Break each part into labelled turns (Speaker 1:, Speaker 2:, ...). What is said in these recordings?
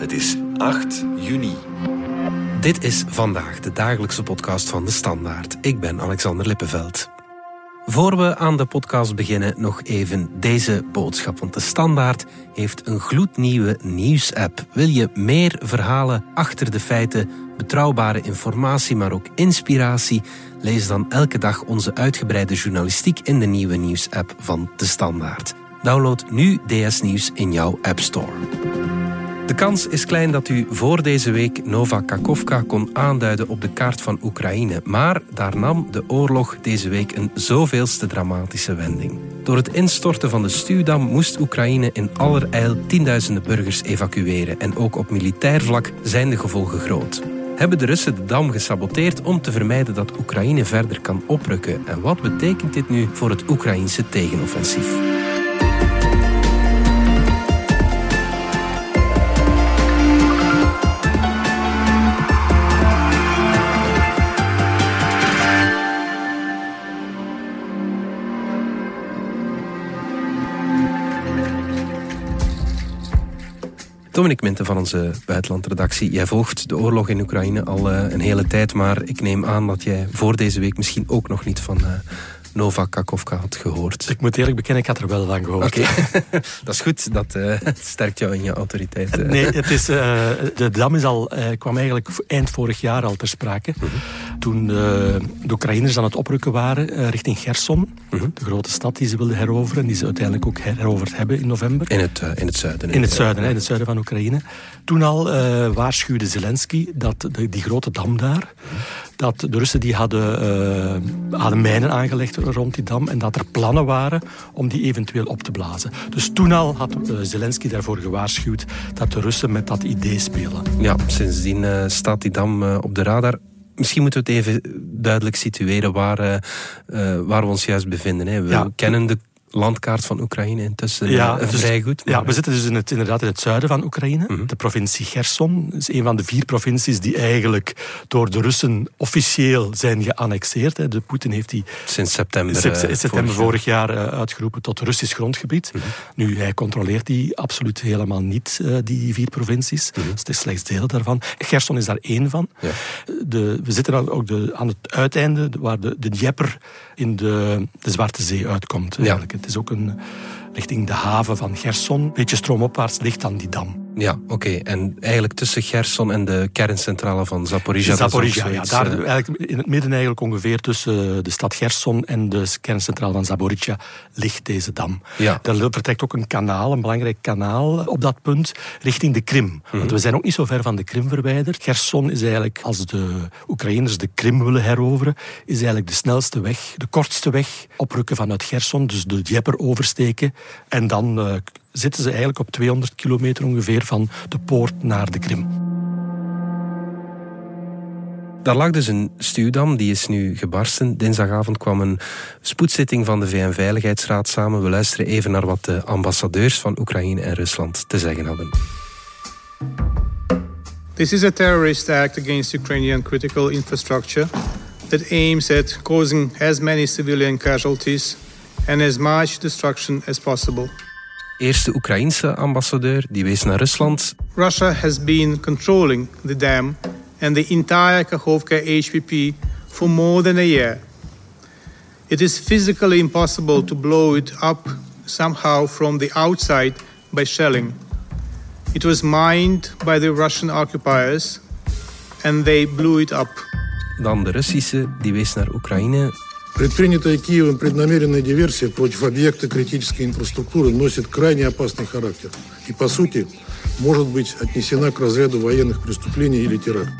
Speaker 1: Het is 8 juni.
Speaker 2: Dit is vandaag de dagelijkse podcast van de Standaard. Ik ben Alexander Lippenveld. Voor we aan de podcast beginnen, nog even deze boodschap. Want de Standaard heeft een gloednieuwe nieuwsapp. Wil je meer verhalen achter de feiten, betrouwbare informatie, maar ook inspiratie? Lees dan elke dag onze uitgebreide journalistiek in de nieuwe nieuwsapp van de Standaard. Download nu DS Nieuws in jouw App Store. De kans is klein dat u voor deze week Nova Kakovka kon aanduiden op de kaart van Oekraïne. Maar daar nam de oorlog deze week een zoveelste dramatische wending. Door het instorten van de stuwdam moest Oekraïne in allerijl tienduizenden burgers evacueren. En ook op militair vlak zijn de gevolgen groot. Hebben de Russen de dam gesaboteerd om te vermijden dat Oekraïne verder kan oprukken? En wat betekent dit nu voor het Oekraïnse tegenoffensief? Dominic Minten van onze buitenlandredactie. Jij volgt de oorlog in Oekraïne al uh, een hele tijd, maar ik neem aan dat jij voor deze week misschien ook nog niet van uh, Nova Kakovka had gehoord.
Speaker 3: Ik moet eerlijk bekennen, ik had er wel van gehoord.
Speaker 2: Oké, okay. dat is goed. Dat uh, sterkt jou in je autoriteit.
Speaker 3: Nee, het is, de dam is al, kwam eigenlijk eind vorig jaar al ter sprake. -hmm. Toen de Oekraïners aan het oprukken waren richting Gerson, -hmm. de grote stad die ze wilden heroveren, die ze uiteindelijk ook heroverd hebben in november.
Speaker 2: In het, in het zuiden.
Speaker 3: In het zuiden, in het zuiden van Oekraïne. Toen al uh, waarschuwde Zelensky dat de, die grote dam daar, dat de Russen die hadden, uh, hadden mijnen aangelegd rond die dam en dat er plannen waren om die eventueel op te blazen. Dus toen al had uh, Zelensky daarvoor gewaarschuwd dat de Russen met dat idee spelen.
Speaker 2: Ja, sindsdien staat die dam op de radar. Misschien moeten we het even duidelijk situeren waar, waar we ons juist bevinden. Hè. We ja. kennen de landkaart van Oekraïne intussen ja, uh,
Speaker 3: dus,
Speaker 2: vrij goed.
Speaker 3: Maar... Ja, we zitten dus in het, inderdaad in het zuiden van Oekraïne. Mm -hmm. De provincie Gerson is een van de vier provincies die eigenlijk door de Russen officieel zijn geannexeerd. Hè. De Poetin heeft die
Speaker 2: sinds september,
Speaker 3: september vorig jaar, uh, uitgeroepen tot Russisch grondgebied. Mm -hmm. Nu, hij controleert die absoluut helemaal niet, die vier provincies. Mm -hmm. dus het is slechts deel daarvan. Gerson is daar één van. Ja. De, we zitten ook de, aan het uiteinde, waar de, de in de, de Zwarte Zee uitkomt. Eigenlijk. Het is ook een, richting de haven van Gerson. Een beetje stroomopwaarts ligt dan die dam.
Speaker 2: Ja, oké. Okay. En eigenlijk tussen Gerson en de kerncentrale van Zaporizhia.
Speaker 3: Zaporizhia, ja. Daar uh... eigenlijk in het midden eigenlijk ongeveer tussen de stad Gerson en de kerncentrale van Zaporizhia ligt deze dam.
Speaker 2: Ja.
Speaker 3: Daar vertrekt ook een kanaal, een belangrijk kanaal op dat punt, richting de Krim. Mm -hmm. Want we zijn ook niet zo ver van de Krim verwijderd. Gerson is eigenlijk, als de Oekraïners de Krim willen heroveren, is eigenlijk de snelste weg, de kortste weg oprukken vanuit Gerson. Dus de Djeper oversteken en dan uh, zitten ze eigenlijk op 200 kilometer ongeveer van de poort naar de Krim.
Speaker 2: Daar lag dus een stuwdam, die is nu gebarsten. Dinsdagavond kwam een spoedzitting van de VN-veiligheidsraad samen. We luisteren even naar wat de ambassadeurs van Oekraïne en Rusland te zeggen hadden.
Speaker 4: This is a terrorist act against Ukrainian critical infrastructure that aims at causing as many civilian casualties and as much destruction as possible.
Speaker 2: Eerste Oekraïense ambassadeur die wees naar Rusland.
Speaker 4: Russia has been controlling the dam and the entire Kakhovka HPP for more than a year. It is physically impossible to blow it up somehow from the outside by shelling. It was mined by the Russian occupiers and they blew it up.
Speaker 2: Dan de Russische, die wees naar Oekraïne.
Speaker 5: Предпринятая Киевом преднамеренная диверсия против объекта критической инфраструктуры носит крайне опасный характер и, по сути, может быть отнесена к разряду военных преступлений или теракта.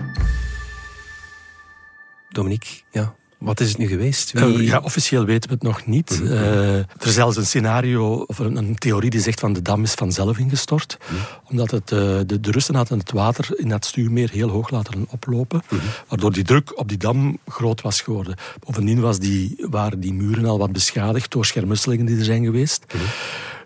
Speaker 2: Dominique, ja, wat is het nu geweest? Wie...
Speaker 3: Uh, ja, officieel weten we het nog niet. -hmm. uh, er is zelfs een scenario of een, een, theorie die zegt van de dam is vanzelf ingestort. -hmm. Omdat het, uh, de, de, Russen hadden het water in dat stuwmeer heel hoog laten oplopen. -hmm. Waardoor die druk op die dam groot was geworden. Bovendien was die, waren die muren al wat beschadigd door schermutselingen die er zijn geweest.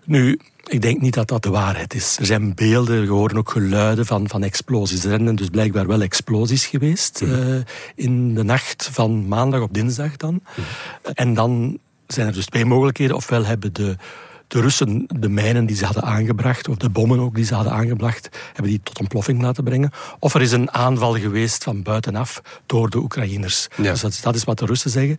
Speaker 3: Nu, ik denk niet dat dat de waarheid is. Er zijn beelden, er horen ook geluiden van, van explosies. Er zijn dus blijkbaar wel explosies geweest mm. uh, in de nacht van maandag op dinsdag dan. Mm. En dan zijn er dus twee mogelijkheden. Ofwel hebben de, de Russen de mijnen die ze hadden aangebracht, of de bommen ook die ze hadden aangebracht, hebben die tot ontploffing laten brengen. Of er is een aanval geweest van buitenaf door de Oekraïners.
Speaker 2: Ja.
Speaker 3: Dus dat, is- dat is wat de Russen zeggen.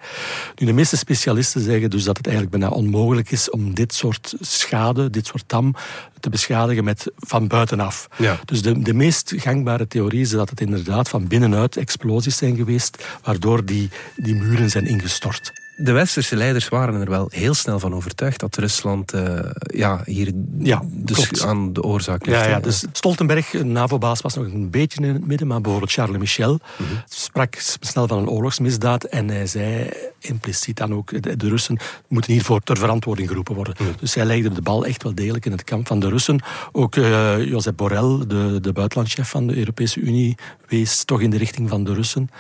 Speaker 3: Nu, de meeste specialisten zeggen dus dat het eigenlijk bijna onmogelijk is om dit soort schade, dit soort dam, te beschadigen met van buitenaf.
Speaker 2: Ja.
Speaker 3: Dus de, de meest gangbare theorie is dat het inderdaad van binnenuit explosies zijn geweest, waardoor die, die muren zijn ingestort.
Speaker 2: De westerse leiders waren er wel heel snel van overtuigd dat Rusland eh, ja, hier
Speaker 3: Ja,
Speaker 2: dus
Speaker 3: klopt.
Speaker 2: aan de oorzaak ligt.
Speaker 3: Ja, dus Stoltenberg, NAVO-baas, was nog een beetje in het midden, maar bijvoorbeeld Charles Michel sprak snel van een oorlogsmisdaad en hij zei impliciet dan ook, de, de Russen moeten hiervoor ter verantwoording geroepen worden. Dus hij legde de bal echt wel degelijk in het kamp van de Russen. Ook eh Josep Borrell, de, de buitenlandchef van de Europese Unie, wees toch in de richting van de Russen.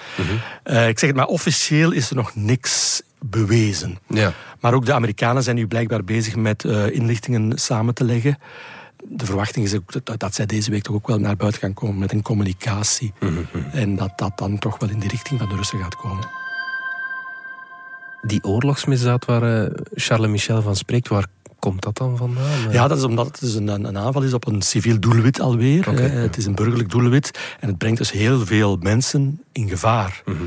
Speaker 3: Eh, ik zeg het maar, officieel is er nog niks bewezen.
Speaker 2: Ja.
Speaker 3: Maar ook de Amerikanen zijn nu blijkbaar bezig met eh, inlichtingen samen te leggen. De verwachting is ook dat, dat zij deze week toch ook wel naar buiten gaan komen met een communicatie. En dat dat dan toch wel in de richting van de Russen gaat komen.
Speaker 2: Die oorlogsmisdaad waar eh, Charles Michel van spreekt, waar komt dat dan vandaan?
Speaker 3: Ja, dat is omdat het dus een, een aanval is op een civiel doelwit alweer. Eh. Het is een burgerlijk doelwit en het brengt dus heel veel mensen in gevaar.
Speaker 2: Mhm.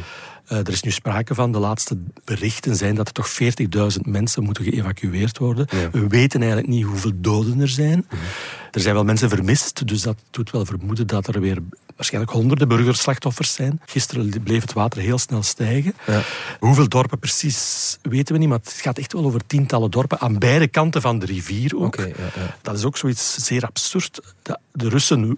Speaker 3: Er is nu sprake van, de laatste berichten zijn dat er toch 40.000 mensen moeten geëvacueerd worden.
Speaker 2: Ja. Mhm.
Speaker 3: We weten eigenlijk niet hoeveel doden er zijn. Er zijn wel mensen vermist, dus dat doet wel vermoeden dat er weer waarschijnlijk honderden burgerslachtoffers zijn. Gisteren bleef het water heel snel stijgen.
Speaker 2: Ja.
Speaker 3: Hoeveel dorpen precies weten we niet, maar het gaat echt wel over tientallen dorpen aan beide kanten van de rivier ook.
Speaker 2: Oké, ja, ja.
Speaker 3: Dat is ook zoiets zeer absurd. De, de Russen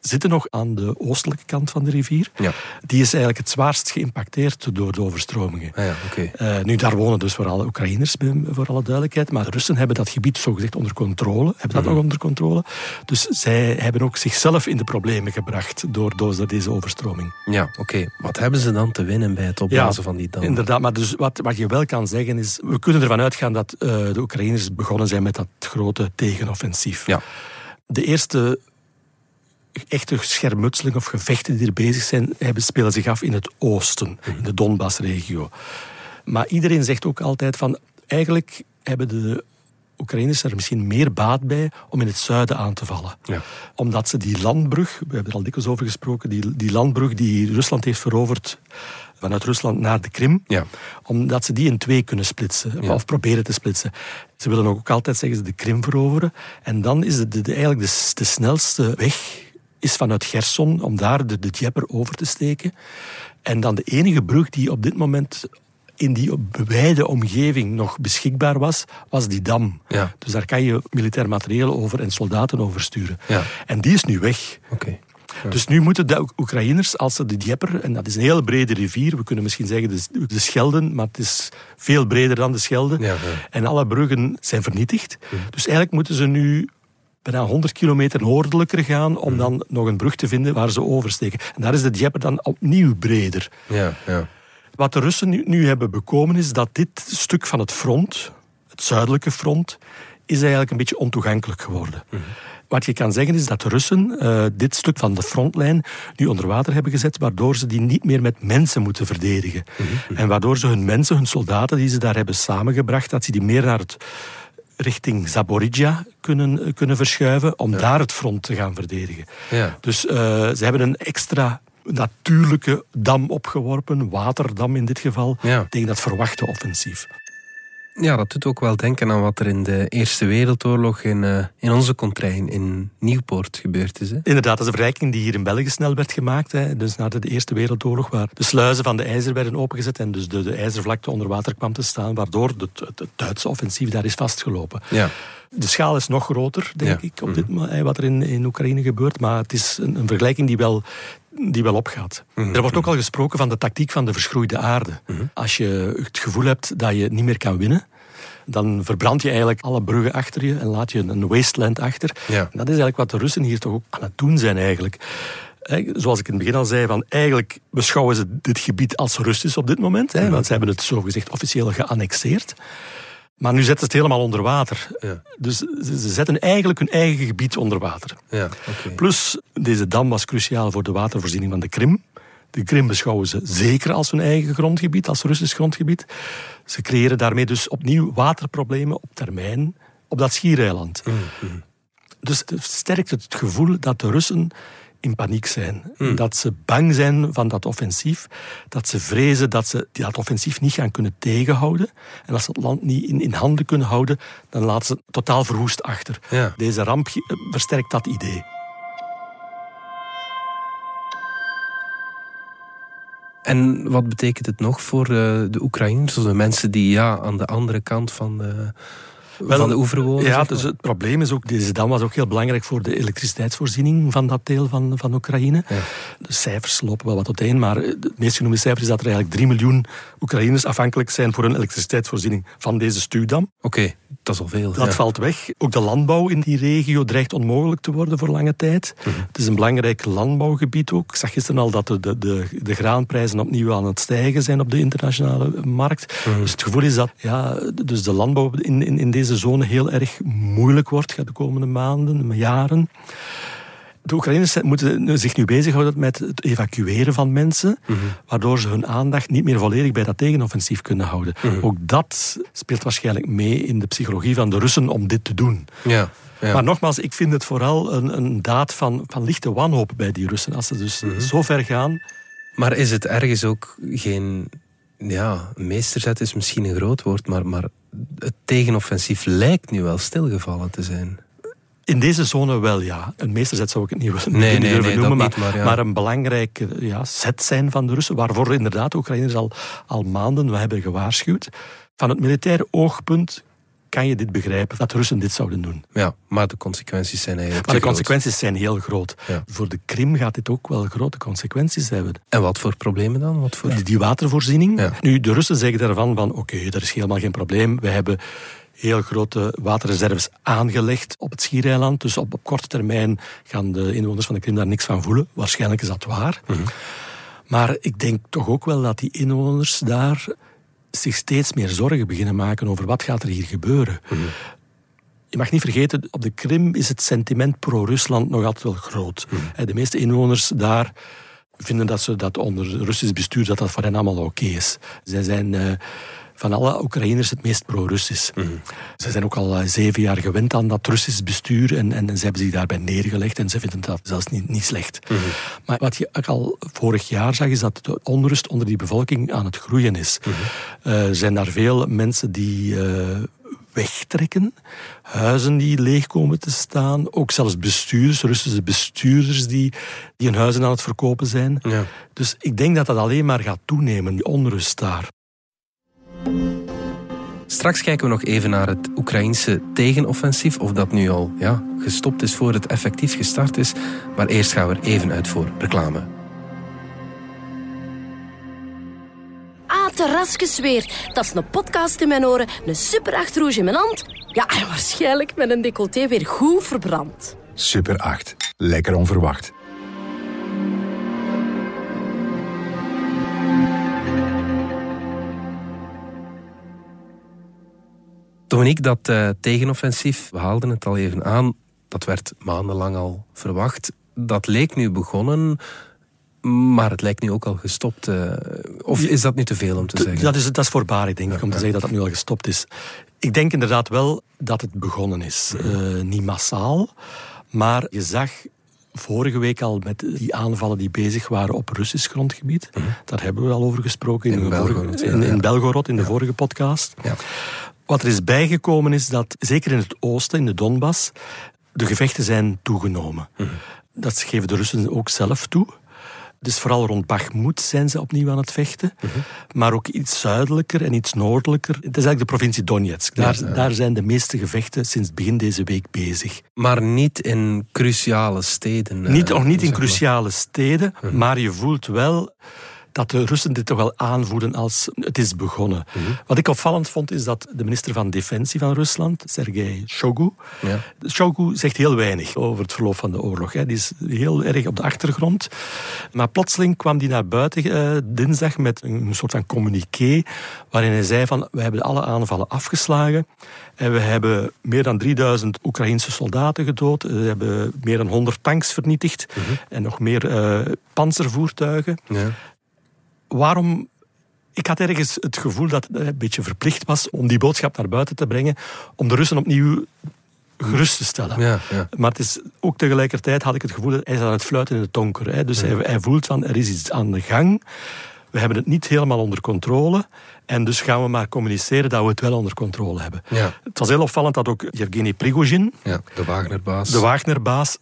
Speaker 3: zitten nog aan de oostelijke kant van de rivier.
Speaker 2: Ja.
Speaker 3: Die is eigenlijk het zwaarst geïmpacteerd door de overstromingen.
Speaker 2: Ah ja.
Speaker 3: Eh, nu, daar wonen dus vooral Oekraïners, voor alle duidelijkheid. Maar de Russen hebben dat gebied zogezegd onder controle. Hebben dat
Speaker 2: Mhm.
Speaker 3: nog onder controle. Dus zij hebben ook zichzelf in de problemen gebracht door, door deze overstroming.
Speaker 2: Ja, oké. Wat hebben ze dan te winnen bij het opblazen van die dam?
Speaker 3: Inderdaad, maar dus wat, wat je wel kan zeggen is... We kunnen ervan uitgaan dat eh, de Oekraïners begonnen zijn met dat grote tegenoffensief.
Speaker 2: Ja.
Speaker 3: De eerste echte schermutseling of gevechten die er bezig zijn, hebben, spelen zich af in het oosten, in de Donbass-regio. Maar iedereen zegt ook altijd van... Eigenlijk hebben de Oekraïners er misschien meer baat bij om in het zuiden aan te vallen.
Speaker 2: Ja.
Speaker 3: Omdat ze die landbrug, we hebben er al dikwijls over gesproken, die, die landbrug die Rusland heeft veroverd vanuit Rusland naar de Krim,
Speaker 2: Ja.
Speaker 3: omdat ze die in twee kunnen splitsen,
Speaker 2: Ja.
Speaker 3: of proberen te splitsen. Ze willen ook altijd zeggen ze de Krim veroveren. En dan is de, de, de- eigenlijk de snelste weg is vanuit Gerson om daar de, de Dnieper over te steken. En dan de enige brug die op dit moment in die bewijde omgeving nog beschikbaar was, was die dam.
Speaker 2: Ja.
Speaker 3: Dus daar kan je militair materieel over en soldaten over sturen.
Speaker 2: Ja.
Speaker 3: En die is nu weg.
Speaker 2: Oké.
Speaker 3: Dus nu moeten de Oek- Oekraïners, als ze de Dnieper, en dat is een hele brede rivier, we kunnen misschien zeggen de, de Schelden, maar het is veel breder dan de Schelde. En alle bruggen zijn vernietigd. Dus eigenlijk moeten ze nu bijna 100 kilometer noordelijker gaan om dan nog een brug te vinden waar ze oversteken. En daar is de Dnieper dan opnieuw breder.
Speaker 2: Ja, ja.
Speaker 3: Wat de Russen nu, nu hebben bekomen is dat dit stuk van het front, het zuidelijke front, is eigenlijk een beetje ontoegankelijk geworden. Wat je kan zeggen is dat de Russen eh, dit stuk van de frontlijn nu onder water hebben gezet, waardoor ze die niet meer met mensen moeten verdedigen. En waardoor ze hun mensen, hun soldaten die ze daar hebben samengebracht, dat ze die meer naar het richting Zaporizhia kunnen, kunnen verschuiven om daar het front te gaan verdedigen.
Speaker 2: Ja.
Speaker 3: Dus eh, ze hebben een extra natuurlijke dam opgeworpen, waterdam in dit geval,
Speaker 2: Ja.
Speaker 3: tegen dat verwachte offensief.
Speaker 2: Ja, dat doet ook wel denken aan wat er in de Eerste Wereldoorlog in, eh, in onze contrain, in Nieuwpoort, gebeurd is. Hè?
Speaker 3: Inderdaad, dat is een vergelijking die hier in België snel werd gemaakt. Hè. Dus na de Eerste Wereldoorlog, waar de sluizen van de IJzer werden opengezet en dus de, de IJzervlakte onder water kwam te staan, waardoor het, het, het Duitse offensief daar is vastgelopen.
Speaker 2: Ja.
Speaker 3: De schaal is nog groter, denk
Speaker 2: Ja.
Speaker 3: ik, op dit, moment, hè, wat er in, in Oekraïne gebeurt. Maar het is een, een vergelijking die wel, die wel opgaat. Er wordt ook al gesproken van de tactiek van de verschroeide aarde. Als je het gevoel hebt dat je niet meer kan winnen, dan verbrand je eigenlijk alle bruggen achter je en laat je een wasteland achter.
Speaker 2: Ja.
Speaker 3: Dat is eigenlijk wat de Russen hier toch ook aan het doen zijn eigenlijk. Zoals ik in het begin al zei, van eigenlijk beschouwen ze dit gebied als Russisch op dit moment. Hè, want ze hebben het zogezegd officieel geannexeerd. Maar nu zetten ze het helemaal onder water.
Speaker 2: Ja.
Speaker 3: Dus ze, ze zetten eigenlijk hun eigen gebied onder water.
Speaker 2: Ja.
Speaker 3: Plus, deze dam was cruciaal voor de watervoorziening van de Krim. De Krim beschouwen ze zeker als hun eigen grondgebied, als Russisch grondgebied. Ze creëren daarmee dus opnieuw waterproblemen op termijn op dat schiereiland. Dus het versterkt het gevoel dat de Russen in paniek zijn. Dat ze bang zijn van dat offensief. Dat ze vrezen dat ze dat offensief niet gaan kunnen tegenhouden. En als ze het land niet in, in handen kunnen houden, dan laten ze het totaal verwoest achter.
Speaker 2: Ja.
Speaker 3: Deze ramp eh, versterkt dat idee.
Speaker 2: En wat betekent het nog voor eh, de Oekraïners, de mensen die ja, aan de andere kant van de, van de oever wonen?
Speaker 3: Ja, dus het probleem is ook, deze dam was ook heel belangrijk voor de elektriciteitsvoorziening van dat deel van, van Oekraïne.
Speaker 2: Ja.
Speaker 3: De cijfers lopen wel wat uiteen, maar het meest genoemde cijfer is dat er eigenlijk 3 miljoen Oekraïners afhankelijk zijn voor hun elektriciteitsvoorziening van deze stuwdam.
Speaker 2: Oké, dat is al veel.
Speaker 3: Dat
Speaker 2: ja.
Speaker 3: valt weg. Ook de landbouw in die regio dreigt onmogelijk te worden voor lange tijd.
Speaker 2: Mhm.
Speaker 3: Het is een belangrijk landbouwgebied ook. Ik zag gisteren al dat de, de, de, de graanprijzen opnieuw aan het stijgen zijn op de internationale markt.
Speaker 2: Mhm.
Speaker 3: Dus het gevoel is dat ja, dus de landbouw in, in, in deze zone heel erg moeilijk wordt de komende maanden, jaren. De Oekraïners moeten zich nu bezighouden met het evacueren van mensen,
Speaker 2: Mhm.
Speaker 3: waardoor ze hun aandacht niet meer volledig bij dat tegenoffensief kunnen houden.
Speaker 2: Mhm.
Speaker 3: Ook dat speelt waarschijnlijk mee in de psychologie van de Russen om dit te doen.
Speaker 2: Ja, ja.
Speaker 3: Maar nogmaals, ik vind het vooral een, een daad van, van lichte wanhoop bij die Russen. Als ze dus
Speaker 2: Mhm.
Speaker 3: zo ver gaan.
Speaker 2: Maar is het ergens ook geen... Ja, meesterzet is misschien een groot woord, maar, maar het tegenoffensief lijkt nu wel stilgevallen te zijn.
Speaker 3: In deze zone wel, ja. Een meesterzet zou ik het niet willen
Speaker 2: Nee, nee, nee,
Speaker 3: noemen,
Speaker 2: niet,
Speaker 3: maar,
Speaker 2: maar ja.
Speaker 3: maar een belangrijk ja, set zijn van de Russen, waarvoor inderdaad de Oekraïners al, al maanden we hebben gewaarschuwd. Van het militaire oogpunt kan je dit begrijpen, dat de Russen dit zouden doen.
Speaker 2: Ja, maar de consequenties zijn eigenlijk
Speaker 3: Maar de
Speaker 2: groot.
Speaker 3: consequenties zijn heel groot.
Speaker 2: Ja.
Speaker 3: Voor de Krim gaat dit ook wel grote consequenties hebben.
Speaker 2: En wat voor problemen dan? Wat voor...
Speaker 3: Die, die watervoorziening.
Speaker 2: Ja.
Speaker 3: Nu, de Russen zeggen daarvan van, oké, er is helemaal geen probleem. We hebben heel grote waterreserves aangelegd op het Schiereiland. Dus op, op korte termijn gaan de inwoners van de Krim daar niks van voelen. Waarschijnlijk is dat waar. Maar ik denk toch ook wel dat die inwoners daar zich steeds meer zorgen beginnen maken over wat gaat er hier gebeuren. Je mag niet vergeten, op de Krim is het sentiment pro-Rusland nog altijd wel groot. Eh, De meeste inwoners daar vinden dat ze dat onder Russisch bestuur dat dat voor hen allemaal oké is. Zij zijn eh, van alle Oekraïners het meest pro-Russisch. Ze zijn ook al eh, zeven jaar gewend aan dat Russisch bestuur en, en ze hebben zich daarbij neergelegd en ze vinden dat zelfs niet, niet slecht. Maar wat je ook al vorig jaar zag, is dat de onrust onder die bevolking aan het groeien is. Er zijn daar veel mensen die eh, wegtrekken, huizen die leeg komen te staan, ook zelfs bestuurders, Russische bestuurders die, die hun huizen aan het verkopen zijn.
Speaker 2: Ja.
Speaker 3: Dus ik denk dat dat alleen maar gaat toenemen, die onrust daar.
Speaker 2: Straks kijken we nog even naar het Oekraïnse tegenoffensief. Of dat nu al ja, gestopt is voor het effectief gestart is. Maar eerst gaan we er even uit voor reclame.
Speaker 6: Ah, terrasjes weer. Dat is een podcast in mijn oren, een super achterhoes in mijn hand. Ja, en waarschijnlijk met een decolleté weer goed verbrand.
Speaker 7: Super 8. Lekker onverwacht.
Speaker 2: Dominique, dat eh, tegenoffensief, we haalden het al even aan, dat werd maandenlang al verwacht. Dat leek nu begonnen, maar het lijkt nu ook al gestopt. eh. of is dat nu te veel om te zeggen?
Speaker 3: Dat is, dat is voorbarig, denk ik, om te zeggen dat dat nu al gestopt is. Ik denk inderdaad wel dat het begonnen is. Eh, niet massaal, maar je zag vorige week al met die aanvallen die bezig waren op Russisch grondgebied. Daar hebben we al over gesproken in,
Speaker 2: In
Speaker 3: de vorige-
Speaker 2: Belgorod,
Speaker 3: in, in. Belgorod, in de vorige podcast. Wat er is bijgekomen is dat, zeker in het oosten, in de Donbass, de gevechten zijn toegenomen. Dat geven de Russen ook zelf toe. Dus vooral rond Bakhmut zijn ze opnieuw aan het vechten. Maar ook iets zuidelijker en iets noordelijker. Het is eigenlijk de provincie Donetsk. Daar,
Speaker 2: Ja, ja.
Speaker 3: daar zijn de meeste gevechten sinds begin deze week bezig.
Speaker 2: Maar niet in cruciale steden. eh,
Speaker 3: Niet, nog niet in cruciale steden, maar je voelt wel dat de Russen dit toch wel aanvoelen als het is begonnen. Wat ik opvallend vond, is dat de minister van Defensie van Rusland, Sergei Shoigu,
Speaker 2: Ja.
Speaker 3: Shoigu zegt heel weinig over het verloop van de oorlog. Hè. Die is heel erg op de achtergrond. Maar plotseling kwam hij naar buiten eh, dinsdag met een, soort van communiqué waarin hij zei van we hebben alle aanvallen afgeslagen en we hebben meer dan 3000 Oekraïnse soldaten gedood. We hebben meer dan 100 tanks vernietigd en nog meer eh panzervoertuigen.
Speaker 2: Ja.
Speaker 3: Waarom Ik had ergens het gevoel dat het een beetje verplicht was om die boodschap naar buiten te brengen, om de Russen opnieuw gerust te stellen.
Speaker 2: Ja, ja.
Speaker 3: Maar het is ook tegelijkertijd had ik het gevoel dat hij is aan het fluiten in het donker. Hè. Dus hij, hij voelt van er is iets aan de gang. We hebben het niet helemaal onder controle. En dus gaan we maar communiceren dat we het wel onder controle hebben.
Speaker 2: Ja.
Speaker 3: Het was heel opvallend dat ook Yevgeny Prigozhin,
Speaker 2: Ja, de Wagnerbaas.
Speaker 3: de Wagnerbaas,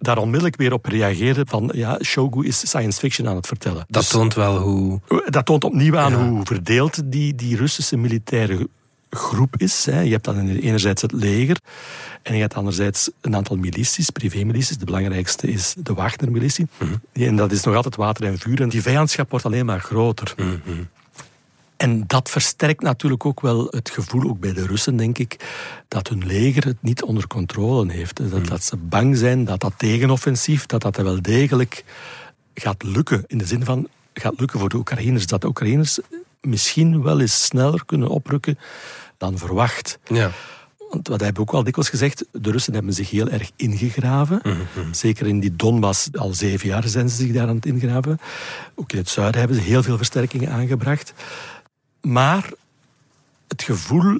Speaker 3: daar onmiddellijk weer op reageerde van ja, Shogu is science fiction aan het vertellen.
Speaker 2: Dat
Speaker 3: Dus-
Speaker 2: toont wel hoe...
Speaker 3: dat toont opnieuw aan
Speaker 2: Ja.
Speaker 3: hoe verdeeld die, die Russische militaire groep is. Hè. Je hebt dan enerzijds het leger en je hebt anderzijds een aantal milities, privémilities. De belangrijkste is de Wagner-militie. En dat is nog altijd water en vuur. En die vijandschap wordt alleen maar groter. En dat versterkt natuurlijk ook wel het gevoel, ook bij de Russen denk ik, dat hun leger het niet onder controle heeft. Dat, dat ze bang zijn dat dat tegenoffensief, dat dat wel degelijk gaat lukken. In de zin van, gaat lukken voor de Oekraïners. Dat de Oekraïners misschien wel eens sneller kunnen oprukken dan verwacht.
Speaker 2: Ja.
Speaker 3: Want wat hebben we ook al dikwijls gezegd, de Russen hebben zich heel erg ingegraven. Zeker in die Donbass, al zeven jaar zijn ze zich daar aan het ingraven. Ook in het zuiden hebben ze heel veel versterkingen aangebracht. Maar het gevoel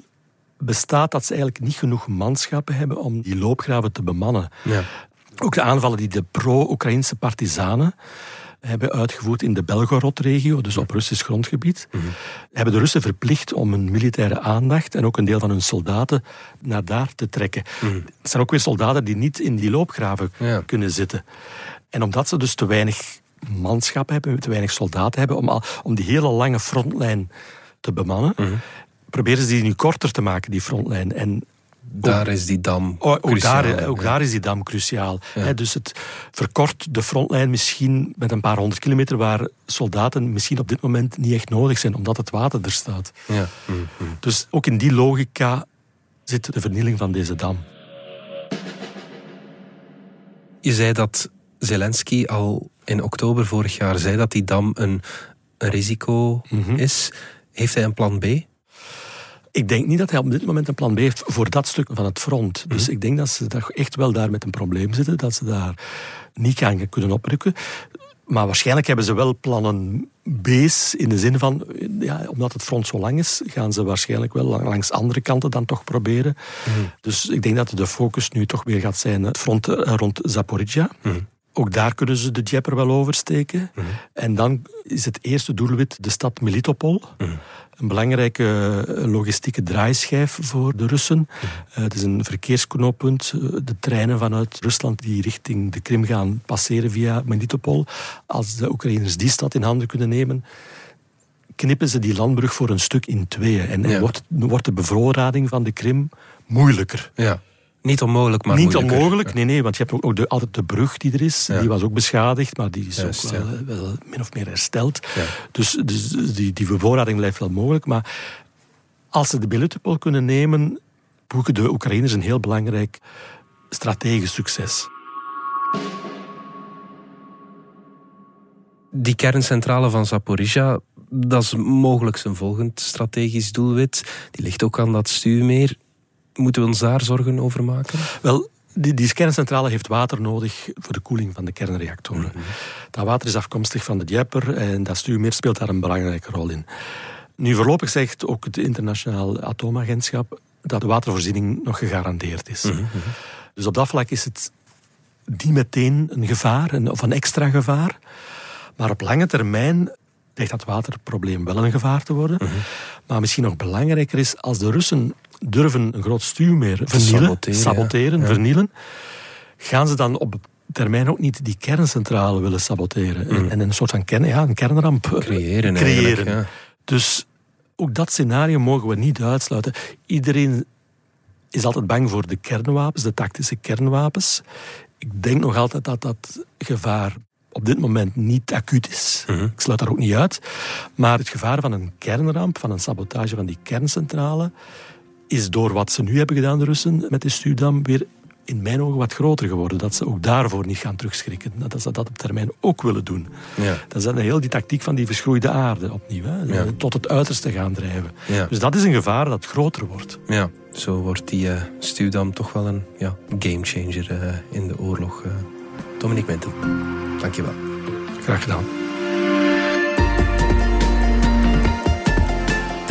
Speaker 3: bestaat dat ze eigenlijk niet genoeg manschappen hebben om die loopgraven te bemannen.
Speaker 2: Ja.
Speaker 3: Ook de aanvallen die de pro-Oekraïnse partisanen hebben uitgevoerd in de Belgorod-regio, dus op Russisch grondgebied, hebben de Russen verplicht om hun militaire aandacht en ook een deel van hun soldaten naar daar te trekken. Het zijn ook weer soldaten die niet in die loopgraven
Speaker 2: Ja.
Speaker 3: kunnen zitten. En omdat ze dus te weinig manschap hebben, te weinig soldaten hebben, om, al- om die hele lange frontlijn te bemannen, proberen ze die nu korter te maken, die frontlijn. En
Speaker 2: Daar is die dam
Speaker 3: Oh, ook,
Speaker 2: cruciaal,
Speaker 3: daar, ook
Speaker 2: ja.
Speaker 3: daar is die dam cruciaal. Hè, dus het verkort de frontlijn misschien met een paar honderd kilometer waar soldaten misschien op dit moment niet echt nodig zijn, omdat het water er staat.
Speaker 2: Ja. Mhm.
Speaker 3: Dus ook in die logica zit de vernieling van deze dam.
Speaker 2: Je zei dat Zelensky al in oktober vorig jaar zei dat die dam een, een risico
Speaker 3: Mhm.
Speaker 2: is. Heeft hij een plan B?
Speaker 3: Ik denk niet dat hij op dit moment een plan B heeft voor dat stuk van het front. Dus
Speaker 2: Mhm.
Speaker 3: ik denk dat ze daar echt wel daar met een probleem zitten, dat ze daar niet gaan kunnen oprukken. Maar waarschijnlijk hebben ze wel plannen B's in de zin van, ja, omdat het front zo lang is, gaan ze waarschijnlijk wel langs andere kanten dan toch proberen. Dus ik denk dat de focus nu toch weer gaat zijn het front eh, rond Zaporizhia. Ook daar kunnen ze de Djeper wel oversteken. En dan is het eerste doelwit de stad Melitopol. Een belangrijke eh, logistieke draaischijf voor de Russen. Eh, het is een verkeersknooppunt. Eh, De treinen vanuit Rusland die richting de Krim gaan passeren via Melitopol. Als de Oekraïners die stad in handen kunnen nemen, knippen ze die landbrug voor een stuk in tweeën. En, en wordt, wordt de bevoorrading van de Krim moeilijker.
Speaker 2: Ja. Niet onmogelijk, maar
Speaker 3: Niet
Speaker 2: moeilijker.
Speaker 3: onmogelijk, nee, nee, want je hebt ook, de, altijd de brug die er is.
Speaker 2: Ja.
Speaker 3: Die was ook beschadigd, maar die is
Speaker 2: Juist,
Speaker 3: ook wel,
Speaker 2: ja.
Speaker 3: wel min of meer hersteld.
Speaker 2: Ja.
Speaker 3: Dus, dus die, die bevoorrading blijft wel mogelijk. Maar als ze de Melitopol kunnen nemen, boeken de Oekraïners een heel belangrijk strategisch succes.
Speaker 2: Die kerncentrale van Zaporizhia, dat is mogelijk zijn volgend strategisch doelwit. Die ligt ook aan dat stuurmeer. Moeten we ons daar zorgen over maken?
Speaker 3: Wel, die, die kerncentrale heeft water nodig voor de koeling van de kernreactoren. Dat water is afkomstig van de Djeper en dat stuurmeer speelt daar een belangrijke rol in. Nu, voorlopig zegt ook het internationaal atoomagentschap dat de watervoorziening nog gegarandeerd is. Dus op dat vlak is het niet meteen een gevaar, een, of een extra gevaar. Maar op lange termijn dreigt dat waterprobleem wel een gevaar te worden. Maar misschien nog belangrijker is, als de Russen durven een groot stuwmeer vernielen,
Speaker 2: saboteren,
Speaker 3: saboteren,
Speaker 2: ja. Ja.
Speaker 3: vernielen, gaan ze dan op termijn ook niet die kerncentrale willen saboteren. En, en een soort van kern, ja, een kernramp eh,
Speaker 2: Creëren
Speaker 3: creëren.
Speaker 2: ja.
Speaker 3: Dus ook dat scenario mogen we niet uitsluiten. Iedereen is altijd bang voor de kernwapens, de tactische kernwapens. Ik denk nog altijd dat dat gevaar op dit moment niet acuut is. Ik sluit daar ook niet uit. Maar het gevaar van een kernramp, van een sabotage van die kerncentrale, is door wat ze nu hebben gedaan, de Russen, met de stuwdam, weer in mijn ogen wat groter geworden. Dat ze ook daarvoor niet gaan terugschrikken. Dat ze dat op termijn ook willen doen.
Speaker 2: Ja.
Speaker 3: Dat is dan heel die tactiek van die verschroeide aarde opnieuw. Hè?
Speaker 2: Ja.
Speaker 3: Tot het uiterste gaan drijven.
Speaker 2: Ja.
Speaker 3: Dus dat is een gevaar dat groter wordt.
Speaker 2: Ja, zo wordt die eh, stuwdam toch wel een ja, gamechanger eh, in de oorlog. eh. Dominique Minten, dankjewel.
Speaker 3: Graag gedaan.